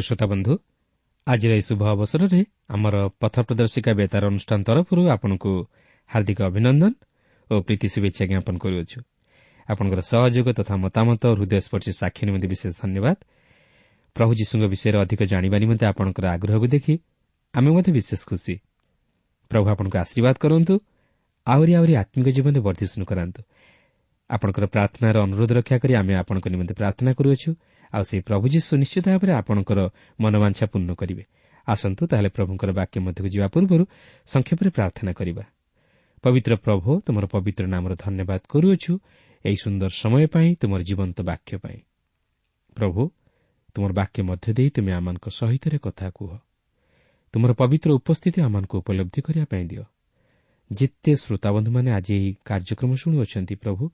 ପ୍ରିୟ ଶ୍ରୋତା ବନ୍ଧୁ ଆଜିର ଏହି ଶୁଭ ଅବସରରେ ଆମର ପଥ ପ୍ରଦର୍ଶିକା ବେତାର ଅନୁଷ୍ଠାନ ତରଫରୁ ଆପଣଙ୍କୁ ହାର୍ଦ୍ଦିକ ଅଭିନନ୍ଦନ ଓ ପ୍ରୀତି ଶୁଭେଚ୍ଛା ଜ୍ଞାପନ କରୁଅଛୁ। ଆପଣଙ୍କର ସହଯୋଗ ତଥା ମତାମତ ହୃଦୟସ୍ପର୍ଶୀ ସାକ୍ଷୀ ନିମନ୍ତେ ବିଶେଷ ଧନ୍ୟବାଦ। ପ୍ରଭୁ ଯୀଶୁଙ୍କ ବିଷୟରେ ଅଧିକ ଜାଣିବା ନିମନ୍ତେ ଆପଣଙ୍କର ଆଗ୍ରହକୁ ଦେଖି ଆମେ ମଧ୍ୟ ବିଶେଷ ଖୁସି। ପ୍ରଭୁ ଆପଣଙ୍କୁ ଆଶୀର୍ବାଦ କରନ୍ତୁ ଆହୁରି ଆହୁରି ଆତ୍ମିକ ଜୀବନରେ ବର୍ଦ୍ଧିଷ୍ଣୁ କରାନ୍ତୁ। ଆପଣଙ୍କର ପ୍ରାର୍ଥନାର ଅନୁରୋଧ ରକ୍ଷା କରି ଆମେ ଆପଣଙ୍କ ନିମନ୍ତେ ପ୍ରାର୍ଥନା କରୁଅଛୁ ଆଉ ସେହି ପ୍ରଭୁ ଯୀଶୁ ନିଶ୍ଚିତ ଭାବରେ ଆପଣଙ୍କର ମନୋବାଞ୍ଛା ପୂର୍ଣ୍ଣ କରିବେ। ଆସନ୍ତୁ ତାହେଲେ ପ୍ରଭୁଙ୍କର ବାକ୍ୟ ମଧ୍ୟକୁ ଯିବା ପୂର୍ବରୁ ସଂକ୍ଷେପରେ ପ୍ରାର୍ଥନା କରିବା। ପବିତ୍ର ପ୍ରଭୁ ତୁମର ପବିତ୍ର ନାମର ଧନ୍ୟବାଦ କରୁଅଛୁ ଏହି ସୁନ୍ଦର ସମୟ ପାଇଁ ତୁମର ଜୀବନ୍ତ ବାକ୍ୟ ପାଇଁ। ପ୍ରଭୁ ତୁମର ବାକ୍ୟ ମଧ୍ୟ ଦେଇ ତୁମେ ଆମମାନଙ୍କ ସହିତ କଥା କୁହ। ତୁମର ପବିତ୍ର ଉପସ୍ଥିତି ଆମମାନଙ୍କୁ ଉପଲବ୍ଧି କରିବା ପାଇଁ ଦିଅ। ଯେତେ ଶ୍ରୋତାବନ୍ଧୁମାନେ ଆଜି ଏହି କାର୍ଯ୍ୟକ୍ରମ ଶୁଣୁଅଛନ୍ତି ପ୍ରଭୁ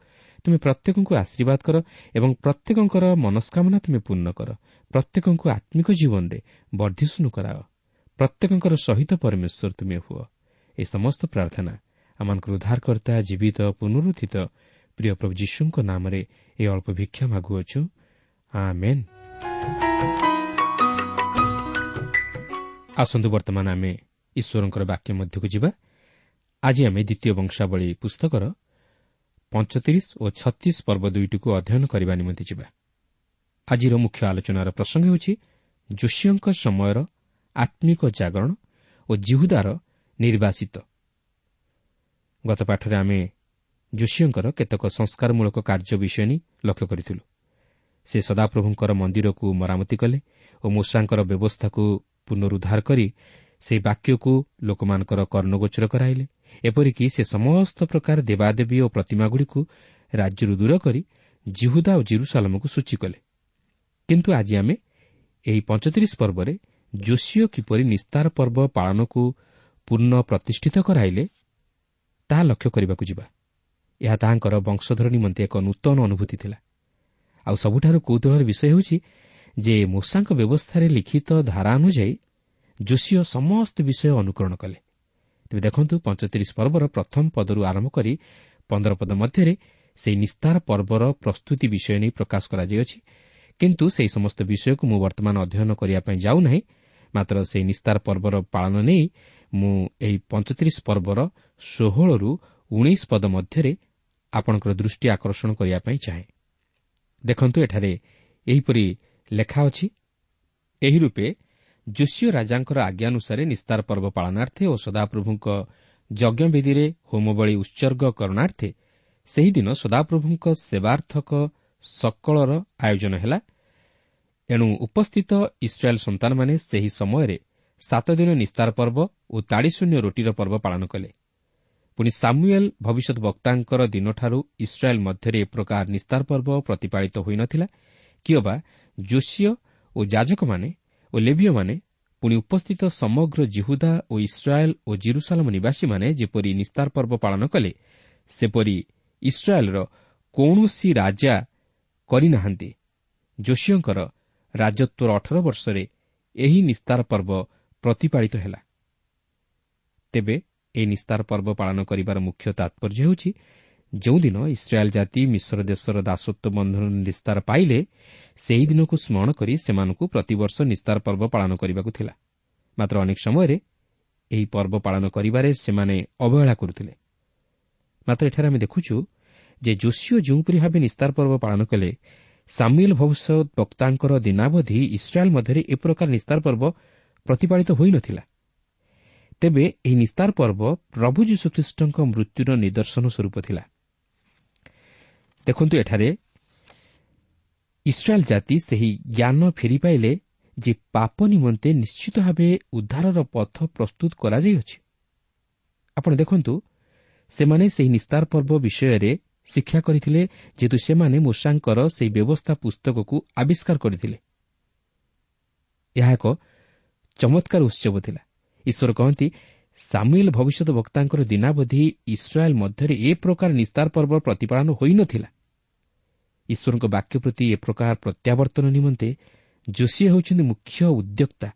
ତୁମେ ପ୍ରତ୍ୟେକଙ୍କୁ ଆଶୀର୍ବାଦ କର ଏବଂ ପ୍ରତ୍ୟେକଙ୍କର ମନସ୍କାମନା ତୁମେ ପୂର୍ଣ୍ଣ କର। ପ୍ରତ୍ୟେକଙ୍କୁ ଆତ୍ମିକ ଜୀବନରେ ବର୍ଦ୍ଧିଷ୍ଣୁ କରାଅ। ପ୍ରତ୍ୟେକଙ୍କର ସହିତ ପରମେଶ୍ୱର ତୁମେ ହୁଅ। ଏହି ସମସ୍ତ ପ୍ରାର୍ଥନା ଆମମାନଙ୍କର ଉଦ୍ଧାରକର୍ତ୍ତା ଜୀବିତ ପୁନରୁଦ୍ଧିତ ପ୍ରିୟ ପ୍ରଭୁ ଯୀଶୁଙ୍କ ନାମରେ ଏହି ଅଳ୍ପ ଭିକ୍ଷା ମାଗୁଅଛୁ। ଆସନ୍ତୁ ବର୍ତ୍ତମାନ ଆମେ ଈଶ୍ୱରଙ୍କର ବାକ୍ୟ ମଧ୍ୟକୁ ଯିବା। ଆଜି ଆମେ ଦ୍ୱିତୀୟ ବଂଶାବଳୀ ପୁସ୍ତକର ପଞ୍ଚତିରିଶ ଓ ଛତିଶ ପର୍ବ ଦୁଇଟିକୁ ଅଧ୍ୟୟନ କରିବା ନିମନ୍ତେ ଯିବା। ଆଜିର ମୁଖ୍ୟ ଆଲୋଚନାର ପ୍ରସଙ୍ଗ ହେଉଛି ଯୋଶୀଙ୍କ ସମୟର ଆତ୍ମିକ ଜାଗରଣ ଓ ଜିହୁଦାର ନିର୍ବାସିତ। ଗତ ପାଠରେ ଆମେ ଯୋଶୀଙ୍କର କେତେକ ସଂସ୍କାରମୂଳକ କାର୍ଯ୍ୟ ବିଷୟ ନେଇ ଲକ୍ଷ୍ୟ କରିଥିଲୁ। ସେ ସଦାପ୍ରଭୁଙ୍କର ମନ୍ଦିରକୁ ମରାମତି କଲେ ଓ ମୂଷାଙ୍କର ବ୍ୟବସ୍ଥାକୁ ପୁନରୁଦ୍ଧାର କରି ସେହି ବାକ୍ୟକୁ ଲୋକମାନଙ୍କର କର୍ଣ୍ଣଗୋଚର କରାଇଲେ। ଏପରିକି ସେ ସମସ୍ତ ପ୍ରକାର ଦେବାଦେବୀ ଓ ପ୍ରତିମାଗୁଡ଼ିକୁ ରାଜ୍ୟରୁ ଦୂର କରି ଜିହୁଦା ଓ ଜିରୁସାଲମକୁ ସୂଚୀ କଲେ। କିନ୍ତୁ ଆଜି ଆମେ ଏହି ପଞ୍ଚତିରିଶ ପର୍ବରେ ଯୋଶୀୟ କିପରି ନିସ୍ତାର ପର୍ବ ପାଳନକୁ ପୂର୍ଣ୍ଣ ପ୍ରତିଷ୍ଠିତ କରାଇଲେ ତାହା ଲକ୍ଷ୍ୟ କରିବାକୁ ଯିବା। ଏହା ତାହାଙ୍କର ବଂଶଧର ନିମନ୍ତେ ଏକ ନୂତନ ଅନୁଭୂତି ଥିଲା। ଆଉ ସବୁଠାରୁ କୌତୁହଳର ବିଷୟ ହେଉଛି ଯେ ମୂଷାଙ୍କ ବ୍ୟବସ୍ଥାରେ ଲିଖିତ ଧାରା ଅନୁଯାୟୀ ଯୋଶୀୟ ସମସ୍ତ ବିଷୟ ଅନୁକରଣ କଲେ। ତେବେ ଦେଖନ୍ତୁ ପଞ୍ଚତିରିଶ ପର୍ବର ପ୍ରଥମ ପଦରୁ ଆରମ୍ଭ କରି ପନ୍ଦର ପଦ ମଧ୍ୟରେ ସେହି ନିସ୍ତାର ପର୍ବର ପ୍ରସ୍ତୁତି ବିଷୟ ନେଇ ପ୍ରକାଶ କରାଯାଇଅଛି। କିନ୍ତୁ ସେହି ସମସ୍ତ ବିଷୟକୁ ମୁଁ ବର୍ତ୍ତମାନ ଅଧ୍ୟୟନ କରିବା ପାଇଁ ଯାଉନାହିଁ ମାତ୍ର ସେହି ନିସ୍ତାର ପର୍ବର ପାଳନ ନେଇ ମୁଁ ଏହି ପଞ୍ଚତିରିଶ ପର୍ବର ଷୋହଳରୁ ଉଣେଇଶ ପଦ ମଧ୍ୟରେ ଆପଣଙ୍କର ଦୃଷ୍ଟି ଆକର୍ଷଣ କରିବା ପାଇଁ ଚାହେଁ। ଦେଖନ୍ତୁ ଏଠାରେ ଏହିପରି ଲେଖା ଅଛି ଏହି ରୂପେ ଯୋଶୀୟ ରାଜାଙ୍କର ଆଜ୍ଞାନୁସାରେ ନିସ୍ତାର ପର୍ବ ପାଳନାର୍ଥେ ଓ ସଦାପ୍ରଭୁଙ୍କ ଯଜ୍ଞବେଦୀରେ ହୋମବଳୀ ଉତ୍ସର୍ଗ କରଣାର୍ଥେ ସେହିଦିନ ସଦାପ୍ରଭୁଙ୍କ ସେବାର୍ଥକ ସକଳର ଆୟୋଜନ ହେଲା। ଏଣୁ ଉପସ୍ଥିତ ଇସ୍ରାଏଲ୍ ସନ୍ତାନମାନେ ସେହି ସମୟରେ ସାତଦିନ ନିସ୍ତାର ପର୍ବ ଓ ତାଳିଶୂନ୍ୟ ରୋଟିର ପର୍ବ ପାଳନ କଲେ। ପୁଣି ସାମୁଏଲ୍ ଭବିଷ୍ୟତ ବକ୍ତାଙ୍କର ଦିନଠାରୁ ଇସ୍ରାଏଲ୍ ମଧ୍ୟରେ ଏ ପ୍ରକାର ନିସ୍ତାର ପର୍ବ ପ୍ରତିପାଳିତ ହୋଇନଥିଲା। କିଅବା ଯୋଶୀୟ ଓ ଯାଜକମାନେ ଓ ଲେବିୟମାନେ ପୁଣି ଉପସ୍ଥିତ ସମଗ୍ର ଜିହୁଦା ଓ ଇସ୍ରାଏଲ୍ ଓ ଜିରୁସାଲମ ନିବାସୀମାନେ ଯେପରି ନିସ୍ତାର ପର୍ବ ପାଳନ କଲେ ସେପରି ଇସ୍ରାଏଲ୍ର କୌଣସି ରାଜା କରିନାହାନ୍ତି। ଯୋଶୀଙ୍କର ରାଜତ୍ୱର ଅଠର ବର୍ଷରେ ଏହି ନିସ୍ତାର ପର୍ବ ପ୍ରତିପାଳିତ ହେଲା। ତେବେ ଏହି ନିସ୍ତାର ପର୍ବ ପାଳନ କରିବାର ମୁଖ୍ୟ ତାତ୍ପର୍ଯ୍ୟ ହେଉଛି ଯେଉଁଦିନ ଇସ୍ରାଏଲ୍ ଜାତି ମିଶ୍ର ଦେଶର ଦାସତ୍ୱ ବନ୍ଧନ ନିସ୍ତାର ପାଇଲେ ସେହି ଦିନକୁ ସ୍ମରଣ କରି ସେମାନଙ୍କୁ ପ୍ରତିବର୍ଷ ନିସ୍ତାର ପର୍ବ ପାଳନ କରିବାକୁ ଥିଲା। ମାତ୍ର ଅନେକ ସମୟରେ ଏହି ପର୍ବ ପାଳନ କରିବାରେ ସେମାନେ ଅବହେଳା କରୁଥିଲେ। ମାତ୍ର ଏଠାରେ ଆମେ ଦେଖୁଛୁ ଯେ ଯୋଶୀୟ ଯେଉଁପରି ଭାବେ ନିସ୍ତାର ପର୍ବ ପାଳନ କଲେ ସାମିଲ ଭବିଷ୍ୟତ ବକ୍ତାଙ୍କର ଦିନାବଧି ଇସ୍ରାଏଲ୍ ମଧ୍ୟରେ ଏ ପ୍ରକାର ନିସ୍ତାର ପର୍ବ ପ୍ରତିପାଳିତ ହୋଇନଥିଲା। ତେବେ ଏହି ନିସ୍ତାର ପର୍ବ ପ୍ରଭୁ ଯୀଶୁଖ୍ରୀଷ୍ଟଙ୍କ ମୃତ୍ୟୁର ନିଦର୍ଶନ ସ୍ୱରୂପ ଥିଲା। ଦେଖନ୍ତୁ ଏଠାରେ ଇସ୍ରାଏଲ୍ ଜାତି ସେହି ଜ୍ଞାନ ଫେରି ପାଇଲେ ଯେ ପାପ ନିମନ୍ତେ ନିଶ୍ଚିତ ଭାବେ ଉଦ୍ଧାରର ପଥ ପ୍ରସ୍ତୁତ କରାଯାଇଅଛି ଆପଣ ଦେଖନ୍ତୁ ସେମାନେ ସେହି ନିସ୍ତାର ପର୍ବ ବିଷୟରେ ଶିକ୍ଷା କରିଥିଲେ ଯେହେତୁ ସେମାନେ ମୂଷାଙ୍କର ସେହି ବ୍ୟବସ୍ଥା ପୁସ୍ତକକୁ ଆବିଷ୍କାର କରିଥିଲେ ଏହା ଏକ ଚମତ୍କାର ଉତ୍ସବ ଥିଲା। ଈଶ୍ୱର କହନ୍ତି ସାମୁଏଲ୍ ଭବିଷ୍ୟତ ବକ୍ତାଙ୍କର ଦିନାବଧି ଇସ୍ରାଏଲ୍ ମଧ୍ୟରେ ଏ ପ୍ରକାର ନିସ୍ତାର ପର୍ବ ପ୍ରତିପାଳନ ହୋଇନଥିଲା ଈଶ୍ୱରଙ୍କ ବାକ୍ୟ ପ୍ରତି ଏ ପ୍ରକାର ପ୍ରତ୍ୟାବର୍ତ୍ତନ ନିମନ୍ତେ ଯୋଶୀ ହେଉଛନ୍ତି ମୁଖ୍ୟ ଉଦ୍ୟୋକ୍ତା।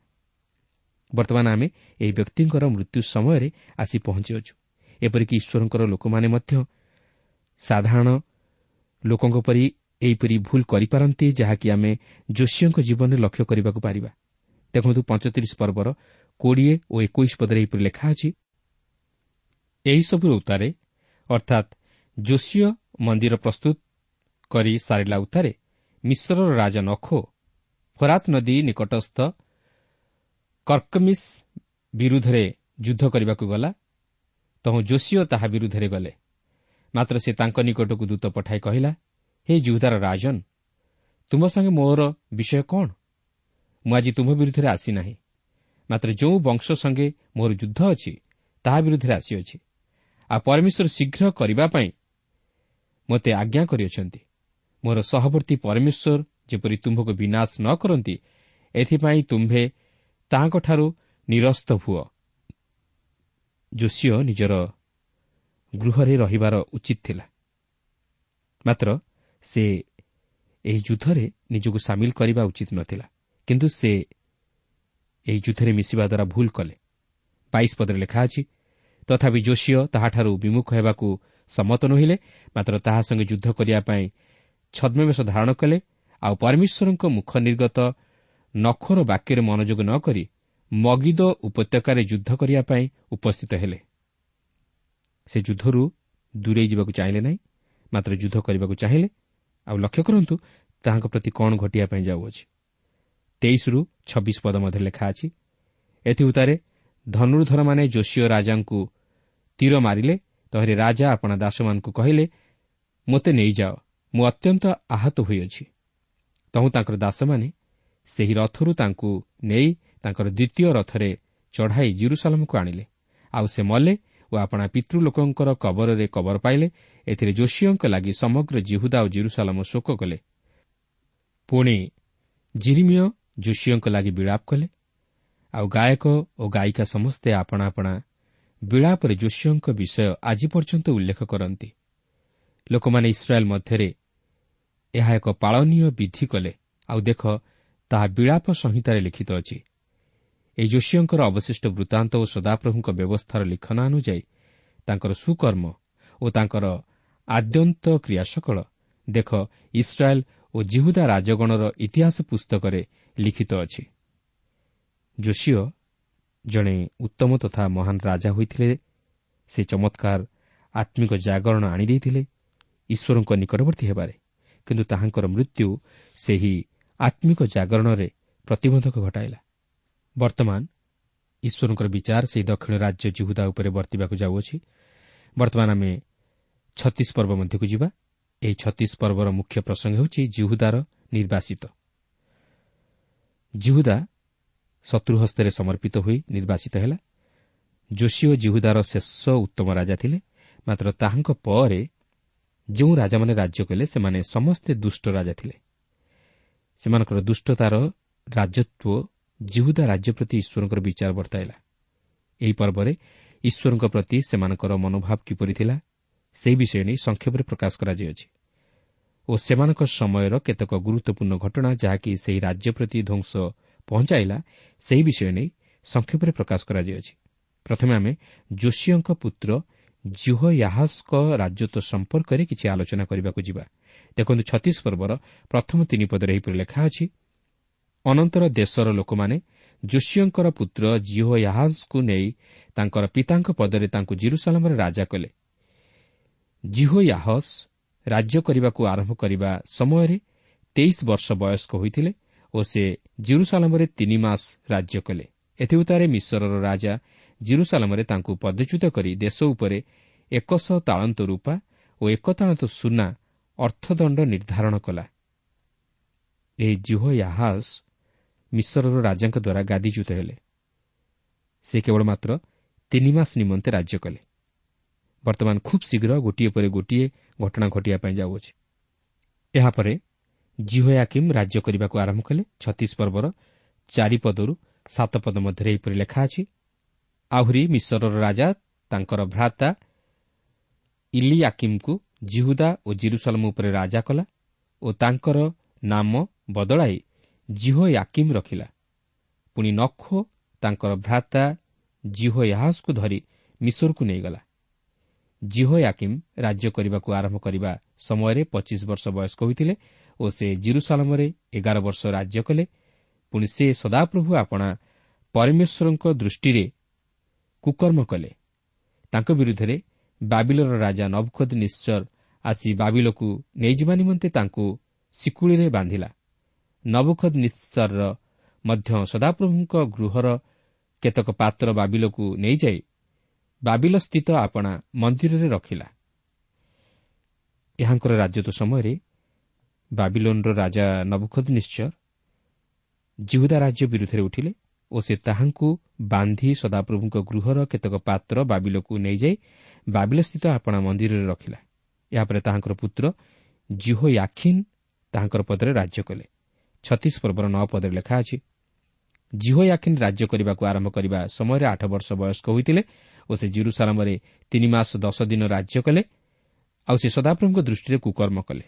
ବର୍ତ୍ତମାନ ଆମେ ଏହି ବ୍ୟକ୍ତିଙ୍କର ମୃତ୍ୟୁ ସମୟରେ ଆସି ପହଞ୍ଚିଅଛୁ। ଏପରିକି ଈଶ୍ୱରଙ୍କର ଲୋକମାନେ ମଧ୍ୟ ସାଧାରଣ ଲୋକଙ୍କ ପରି ଏହିପରି ଭୁଲ କରିପାରନ୍ତି ଯାହାକି ଆମେ ଯୋଶୀଙ୍କ ଜୀବନରେ ଲକ୍ଷ୍ୟ କରିବାକୁ ପାରିବା। ଦେଖନ୍ତୁ ପଞ୍ଚତିରିଶ ପର୍ବର କୋଡ଼ିଏ ଓ ଏକୋଇଶ ପଦରେ ଏହିପରି ଲେଖା ଅଛି ଏହିସବୁ ଉତ୍ତାରେ ଅର୍ଥାତ୍ ଯୋଶୀୟ ମନ୍ଦିର ପ୍ରସ୍ତୁତ କରି ସାରିଲା ଉତ୍ତାରେ ମିଶ୍ରର ରାଜା ନଖୋ ଫରାତ୍ ନଦୀ ନିକଟସ୍ଥ କର୍କମିସ୍ ବିରୁଦ୍ଧରେ ଯୁଦ୍ଧ କରିବାକୁ ଗଲା। ତହୁଁ ଯୋଶୀୟ ତାହା ବିରୁଦ୍ଧରେ ଗଲେ। ମାତ୍ର ସେ ତାଙ୍କ ନିକଟକୁ ଦୂତ ପଠାଇ କହିଲା ହେ ଜୁହୁଦାର ରାଜନ ତୁମ ସାଙ୍ଗେ ମୋର ବିଷୟ କ'ଣ ମୁଁ ଆଜି ତୁମ ବିରୁଦ୍ଧରେ ଆସିନାହିଁ ମାତ୍ର ଯେଉଁ ବଂଶ ସଙ୍ଗେ ମୋର ଯୁଦ୍ଧ ଅଛି ତାହା ବିରୁଦ୍ଧରେ ଆସିଅଛି। ଆଉ ପରମେଶ୍ୱର ଶୀଘ୍ର କରିବା ପାଇଁ ମୋତେ ଆଜ୍ଞା କରିଅଛନ୍ତି। ମୋର ସହବର୍ତ୍ତୀ ପରମେଶ୍ୱର ଯେପରି ତୁମ୍ଭକୁ ବିନାଶ ନ କରନ୍ତି ଏଥିପାଇଁ ତୁମ୍ଭେ ତାହାଙ୍କଠାରୁ ନିରସ୍ତ ହୁଅ। ଯୋଶୀୟ ନିଜର ଗୃହରେ ରହିବାର ଉଚିତ ଥିଲା। ମାତ୍ର ସେ ଏହି ଯୁଦ୍ଧରେ ନିଜକୁ ସାମିଲ କରିବା ଉଚିତ ନଥିଲା କିନ୍ତୁ ସେ ଏହି ଯୁଦ୍ଧରେ ମିଶିବା ଦ୍ୱାରା ଭୁଲ କଲେ। ବାଇଶ ପଦରେ ଲେଖା ଅଛି ତଥାପି ଯୋଶୀୟ ତାହାଠାରୁ ବିମୁଖ ହେବାକୁ ସମ୍ମତ ନୋହିଲେ ମାତ୍ର ତାହା ସଙ୍ଗେ ଯୁଦ୍ଧ କରିବା ପାଇଁ ଛଦ୍ମବେଶ ଧାରଣ କଲେ ଆଉ ପରମେଶ୍ୱରଙ୍କ ମୁଖ ନିର୍ଗତ ନଖର ବାକ୍ୟରେ ମନୋଯୋଗ ନ କରି ମଗିଦ ଉପତ୍ୟକାରେ ଯୁଦ୍ଧ କରିବା ପାଇଁ ଉପସ୍ଥିତ ହେଲେ। ସେ ଯୁଦ୍ଧରୁ ଦୂରେଇ ଯିବାକୁ ଚାହିଁଲେ ନାହିଁ ମାତ୍ର ଯୁଦ୍ଧ କରିବାକୁ ଚାହିଁଲେ। ଆଉ ଲକ୍ଷ୍ୟ କରନ୍ତୁ ତାହାଙ୍କ ପ୍ରତି କ'ଣ ଘଟିବା ପାଇଁ ଯାଉଅଛି। ତେଇଶରୁ ଛବିଶ ପଦ ମଧ୍ୟରେ ଲେଖା ଅଛି ଏଥି ଉତ୍ତାରେ ଧନୁର୍ଦ୍ଧରମାନେ ଯୋଶୀୟ ରାଜାଙ୍କୁ ତୀର ମାରିଲେ ତହିଁରେ ରାଜା ଆପଣା ଦାସମାନଙ୍କୁ କହିଲେ ମୋତେ ନେଇଯାଅ ମୁଁ ଅତ୍ୟନ୍ତ ଆହତ ହୋଇଅଛି। ତହୁଁ ତାଙ୍କର ଦାସମାନେ ସେହି ରଥରୁ ତାଙ୍କୁ ନେଇ ତାଙ୍କର ଦ୍ୱିତୀୟ ରଥରେ ଚଢ଼ାଇ ଜିରୁସାଲମକୁ ଆଣିଲେ। ଆଉ ସେ ମଲେ ଓ ଆପଣା ପିତୃଲୋକଙ୍କର କବରରେ କବର ପାଇଲେ। ଏଥିରେ ଯୋଶୀଙ୍କ ଲାଗି ସମଗ୍ର ଜିହୁଦା ଓ ଜିରୁସାଲମ ଶୋକ କଲେ। ପୁଣି ଜିରିମିୟ ଯୋଶୀଙ୍କ ଲାଗି ବିଳାପ କଲେ। ଆଉ ଗାୟକ ଓ ଗାୟିକା ସମସ୍ତେ ଆପଣା ଆପଣା ବିଳାପରେ ଯୋଶୀଙ୍କ ବିଷୟ ଆଜି ପର୍ଯ୍ୟନ୍ତ ଉଲ୍ଲେଖ କରନ୍ତି। ଲୋକମାନେ ଇସ୍ରାଏଲ୍ ମଧ୍ୟରେ ଏହା ଏକ ପାଳନୀୟ ବିଧି କଲେ। ଆଉ ଦେଖ ତାହା ବିଳାପ ସଂହିତାରେ ଲିଖିତ ଅଛି। ଏହି ଯୋଶୀଙ୍କର ଅବଶିଷ୍ଟ ବୃତ୍ତାନ୍ତ ଓ ସଦାପ୍ରଭୁଙ୍କ ବ୍ୟବସ୍ଥାର ଲିଖନ ଅନୁଯାୟୀ ତାଙ୍କର ସୁକର୍ମ ଓ ତାଙ୍କର ଆଦ୍ୟନ୍ତ କ୍ରିୟାସକଳ ଦେଖ ଇସ୍ରାଏଲ୍ ଓ ଜିହୁଦା ରାଜଗଣର ଇତିହାସ ପୁସ୍ତକରେ ଲିଖିତ ଅଛି। ଯୋଶୀୟ ଜଣେ ଉତ୍ତମ ତଥା ମହାନ ରାଜା ହୋଇଥିଲେ। ସେ ଚମତ୍କାର ଆତ୍ମିକ ଜାଗରଣ ଆଣିଦେଇଥିଲେ ଈଶ୍ୱରଙ୍କ ନିକଟବର୍ତ୍ତୀ ହେବାରେ। କିନ୍ତୁ ତାହାଙ୍କର ମୃତ୍ୟୁ ସେହି ଆତ୍ମିକ ଜାଗରଣରେ ପ୍ରତିବନ୍ଧକ ଘଟାଇଲା। ବର୍ତ୍ତମାନ ଈଶ୍ୱରଙ୍କର ବିଚାର ସେହି ଦକ୍ଷିଣ ରାଜ୍ୟ ଜିହୁଦା ଉପରେ ବର୍ତ୍ତିବାକୁ ଯାଉଅଛି। ବର୍ତ୍ତମାନ ଆମେ ଛତିଶ ପର୍ବ ମଧ୍ୟକୁ ଯିବା। ଏହି ଛତିଶ ପର୍ବର ମୁଖ୍ୟ ପ୍ରସଙ୍ଗ ହେଉଛି ଜିହୁଦାର ନିର୍ବାସିତ। ଜିହୁଦା ଶତ୍ରୁ ହସ୍ତରେ ସମର୍ପିତ ହୋଇ ନିର୍ବାସିତ ହେଲା। ଯୋଶୀ ଓ ଜିହୁଦାର ଶେଷ ଉତ୍ତମ ରାଜା ଥିଲେ। ମାତ୍ର ତାହାଙ୍କ ପରେ ଯେଉଁ ରାଜାମାନେ ରାଜ୍ୟ କଲେ ସେମାନେ ସମସ୍ତେ ଦୁଷ୍ଟ ରାଜା ଥିଲେ। ସେମାନଙ୍କର ଦୁଷ୍ଟତାର ରାଜତ୍ୱ ଜିହୁଦା ରାଜ୍ୟ ପ୍ରତି ଈଶ୍ୱରଙ୍କର ବିଚାର ବର୍ତ୍ତାଇଲା। ଏହି ପର୍ବରେ ଈଶ୍ୱରଙ୍କ ପ୍ରତି ସେମାନଙ୍କର ମନୋଭାବ କିପରି ଥିଲା ସେହି ବିଷୟ ନେଇ ସଂକ୍ଷେପରେ ପ୍ରକାଶ କରାଯାଇଅଛି ଓ ସେମାନଙ୍କ ସମୟର କେତେକ ଗୁରୁତ୍ୱପୂର୍ଣ୍ଣ ଘଟଣା ଯାହାକି ସେହି ରାଜ୍ୟ ପ୍ରତି ଧ୍ୱଂସ ପହଞ୍ଚାଇଲା ସେହି ବିଷୟ ନେଇ ସଂକ୍ଷେପରେ ପ୍ରକାଶ କରାଯାଇଅଛି ପ୍ରଥମେ ଆମେ ଯୋଶୀଙ୍କ ପୁତ୍ର ଜିହୋ ୟାହାସ୍କ ରାଜତ୍ୱ ସମ୍ପର୍କରେ କିଛି ଆଲୋଚନା କରିବାକୁ ଯିବା। ଦେଖନ୍ତୁ ଛତିଶ ପର୍ବର ପ୍ରଥମ ତିନି ପଦରେ ଏହିପରି ଲେଖା ଅଛି ଅନନ୍ତର ଦେଶର ଲୋକମାନେ ଯୋଶୀଙ୍କର ପୁତ୍ର ଜିହୋ ୟାହାସ୍କୁ ନେଇ ତାଙ୍କର ପିତାଙ୍କ ପଦରେ ତାଙ୍କୁ ଜିରୁସାଲାମରେ ରାଜା କଲେ। ଜିହୋ ୟାହସ୍ ରାଜ୍ୟ କରିବାକୁ ଆରମ୍ଭ କରିବା ସମୟରେ ତେଇଶ ବର୍ଷ ବୟସ୍କ ହୋଇଥିଲେ ଓ ସେ ଜିରୁସାଲାମରେ ତିନି ମାସ ରାଜ୍ୟ କଲେ। ଏଥିଉତାରେ ମିଶ୍ରର ରାଜା ଜିରୁସାଲାମରେ ତାଙ୍କୁ ପଦଚ୍ୟୁତ କରି ଦେଶ ଉପରେ ଏକଶହ ତାଳନ୍ତ ରୂପା ଓ ଏକ ତାଳନ୍ତ ସୁନା ଅର୍ଥଦଣ୍ଡ ନିର୍ଦ୍ଧାରଣ କଲା। ଏହି ଜିହୋ ୟାହାସ୍ ମିଶ୍ରର ରାଜାଙ୍କ ଦ୍ୱାରା ଗାଦିଚ୍ୟୁତ ହେଲେ। ସେ କେବଳ ମାତ୍ର ତିନି ମାସ ନିମନ୍ତେ ରାଜ୍ୟ କଲେ। ବର୍ତ୍ତମାନ ଖୁବ୍ ଶୀଘ୍ର ଗୋଟିଏ ପରେ ଗୋଟିଏ ଘଟଣା ଘଟିବା ପାଇଁ ଯାଉଅଛି। ଏହାପରେ ଜିହୋୟାକିମ୍ ରାଜ୍ୟ କରିବାକୁ ଆରମ୍ଭ କଲେ। ଛତିଶ ପର୍ବର ଚାରିପଦରୁ ସାତ ପଦ ମଧ୍ୟରେ ଏହିପରି ଲେଖା ଅଛି ଆହୁରି ମିଶ୍ରର ରାଜା ତାଙ୍କର ଭ୍ରାତା ଇଲିଆକିମ୍କୁ ଜିହୁଦା ଓ ଜିରୁସଲମ ଉପରେ ରାଜା କଲା ଓ ତାଙ୍କର ନାମ ବଦଳାଇ ଜିହୋ ୟାକିମ୍ ରଖିଲା ପୁଣି ନଖୋ ତାଙ୍କର ଭ୍ରାତା ଜିହୋ ୟାହାସ୍କୁ ଧରି ମିଶୋରକୁ ନେଇଗଲା ଜିହୋ ୟାକିମ୍ ରାଜ୍ୟ କରିବାକୁ ଆରମ୍ଭ କରିବା ସମୟରେ ପଚିଶ ବର୍ଷ ବୟସ୍କ ହୋଇଥିଲେ ଓ ସେ ଜିରୁସାଲମରେ ଏଗାର ବର୍ଷ ରାଜ୍ୟ କଲେ ପୁଣି ସେ ସଦାପ୍ରଭୁ ଆପଣା ପରମେଶ୍ୱରଙ୍କ ଦୃଷ୍ଟିରେ କୁକର୍ମ କଲେ। ତାଙ୍କ ବିରୁଦ୍ଧରେ ବାବିଲର ରାଜା ନବଖଦ ନିଶ୍ଚର ଆସି ବାବିଲକୁ ନେଇଯିବା ନିମନ୍ତେ ତାଙ୍କୁ ଶିକୁଳିରେ ବାନ୍ଧିଲା। ନବଖଦ ନିଶ୍ଚରର ମଧ୍ୟ ସଦାପ୍ରଭୁଙ୍କ ଗୃହର କେତେକ ପାତ୍ର ବାବିଲକୁ ନେଇଯାଇ ବାବିଲସ୍ଥିତ ଆପଣା ମନ୍ଦିରରେ ରଖିଲା। ଏହାଙ୍କର ରାଜତ୍ୱ ସମୟରେ ବାବିଲୋନ୍ର ରାଜା ନବୁଖଦ ନିଶ୍ଚର ଜିହୁଦା ରାଜ୍ୟ ବିରୁଦ୍ଧରେ ଉଠିଲେ। ଓ ସେ ତାହାଙ୍କୁ ବାନ୍ଧି ସଦାପ୍ରଭୁଙ୍କ ଗୃହର କେତେକ ପାତ୍ର ବାବିଲକୁ ନେଇଯାଇ ବାବିଲସ୍ଥିତ ଆପଣା ମନ୍ଦିରରେ ରଖିଲା। ଏହାପରେ ତାହାଙ୍କର ପୁତ୍ର ଜିହୋ ୟାଖିନ୍ ତାହାଙ୍କର ପଦରେ ରାଜ୍ୟ କଲେ। ଛତିଶ ପର୍ବର ନଅ ପଦରେ ଲେଖା ଅଛି ଜିହୋ ୟାଖିନ୍ ରାଜ୍ୟ କରିବାକୁ ଆରମ୍ଭ କରିବା ସମୟରେ ଆଠ ବର୍ଷ ବୟସ୍କ ହୋଇଥିଲେ ଓ ସେ ଜିରୁସାଲାମରେ ତିନି ମାସ ଦଶ ଦିନ ରାଜ୍ୟ କଲେ ଆଉ ସେ ସଦାପ୍ରଭୁଙ୍କ ଦୃଷ୍ଟିରେ କୁକର୍ମ କଲେ।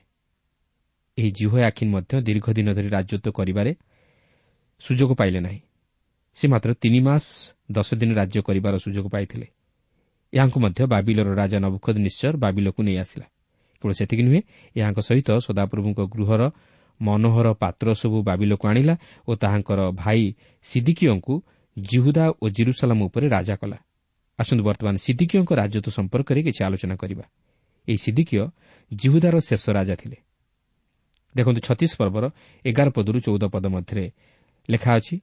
ଏହି ଜିହୋ ୟାଖିନ୍ ମଧ୍ୟ ଦୀର୍ଘ ଦିନ ଧରି ରାଜତ୍ୱ କରିବାରେ ସୁଯୋଗ ପାଇଲେ ନାହିଁ। ସେ ମାତ୍ର ତିନି ମାସ ଦଶ ଦିନ ରାଜ୍ୟ କରିବାର ସୁଯୋଗ ପାଇଥିଲେ। ଏହାଙ୍କୁ ମଧ୍ୟ ବାବିଲର ରାଜା ନବୁଖଦ ନିଶ୍ଚର ବାବିଲକୁ ନେଇ ଆସିଲା। କେବଳ ସେତିକି ନୁହେଁ ଏହାଙ୍କ ସହିତ ସଦାପ୍ରଭୁଙ୍କ ଗୃହର ମନୋହର ପାତ୍ର ସବୁ ବାବିଲକୁ ଆଣିଲା ଓ ତାହାଙ୍କର ଭାଇ ସିଦିକିଓଙ୍କୁ ଜିହୁଦା ଓ ଜିରୁସାଲାମ ଉପରେ ରାଜା କଲା। ଆସନ୍ତୁ ବର୍ତ୍ତମାନ ସିଦିକିଓଙ୍କ ରାଜତ୍ୱ ସମ୍ପର୍କରେ କିଛି ଆଲୋଚନା କରିବା। ଏହି ସିଦିକିଓ ଜିହୁଦାର ଶେଷ ରାଜା ଥିଲେ। ଦେଖନ୍ତୁ ଛତିଶ ପର୍ବର ଏଗାର ପଦରୁ ଚଉଦ ପଦ ମଧ୍ୟରେ ଲେଖା ଅଛି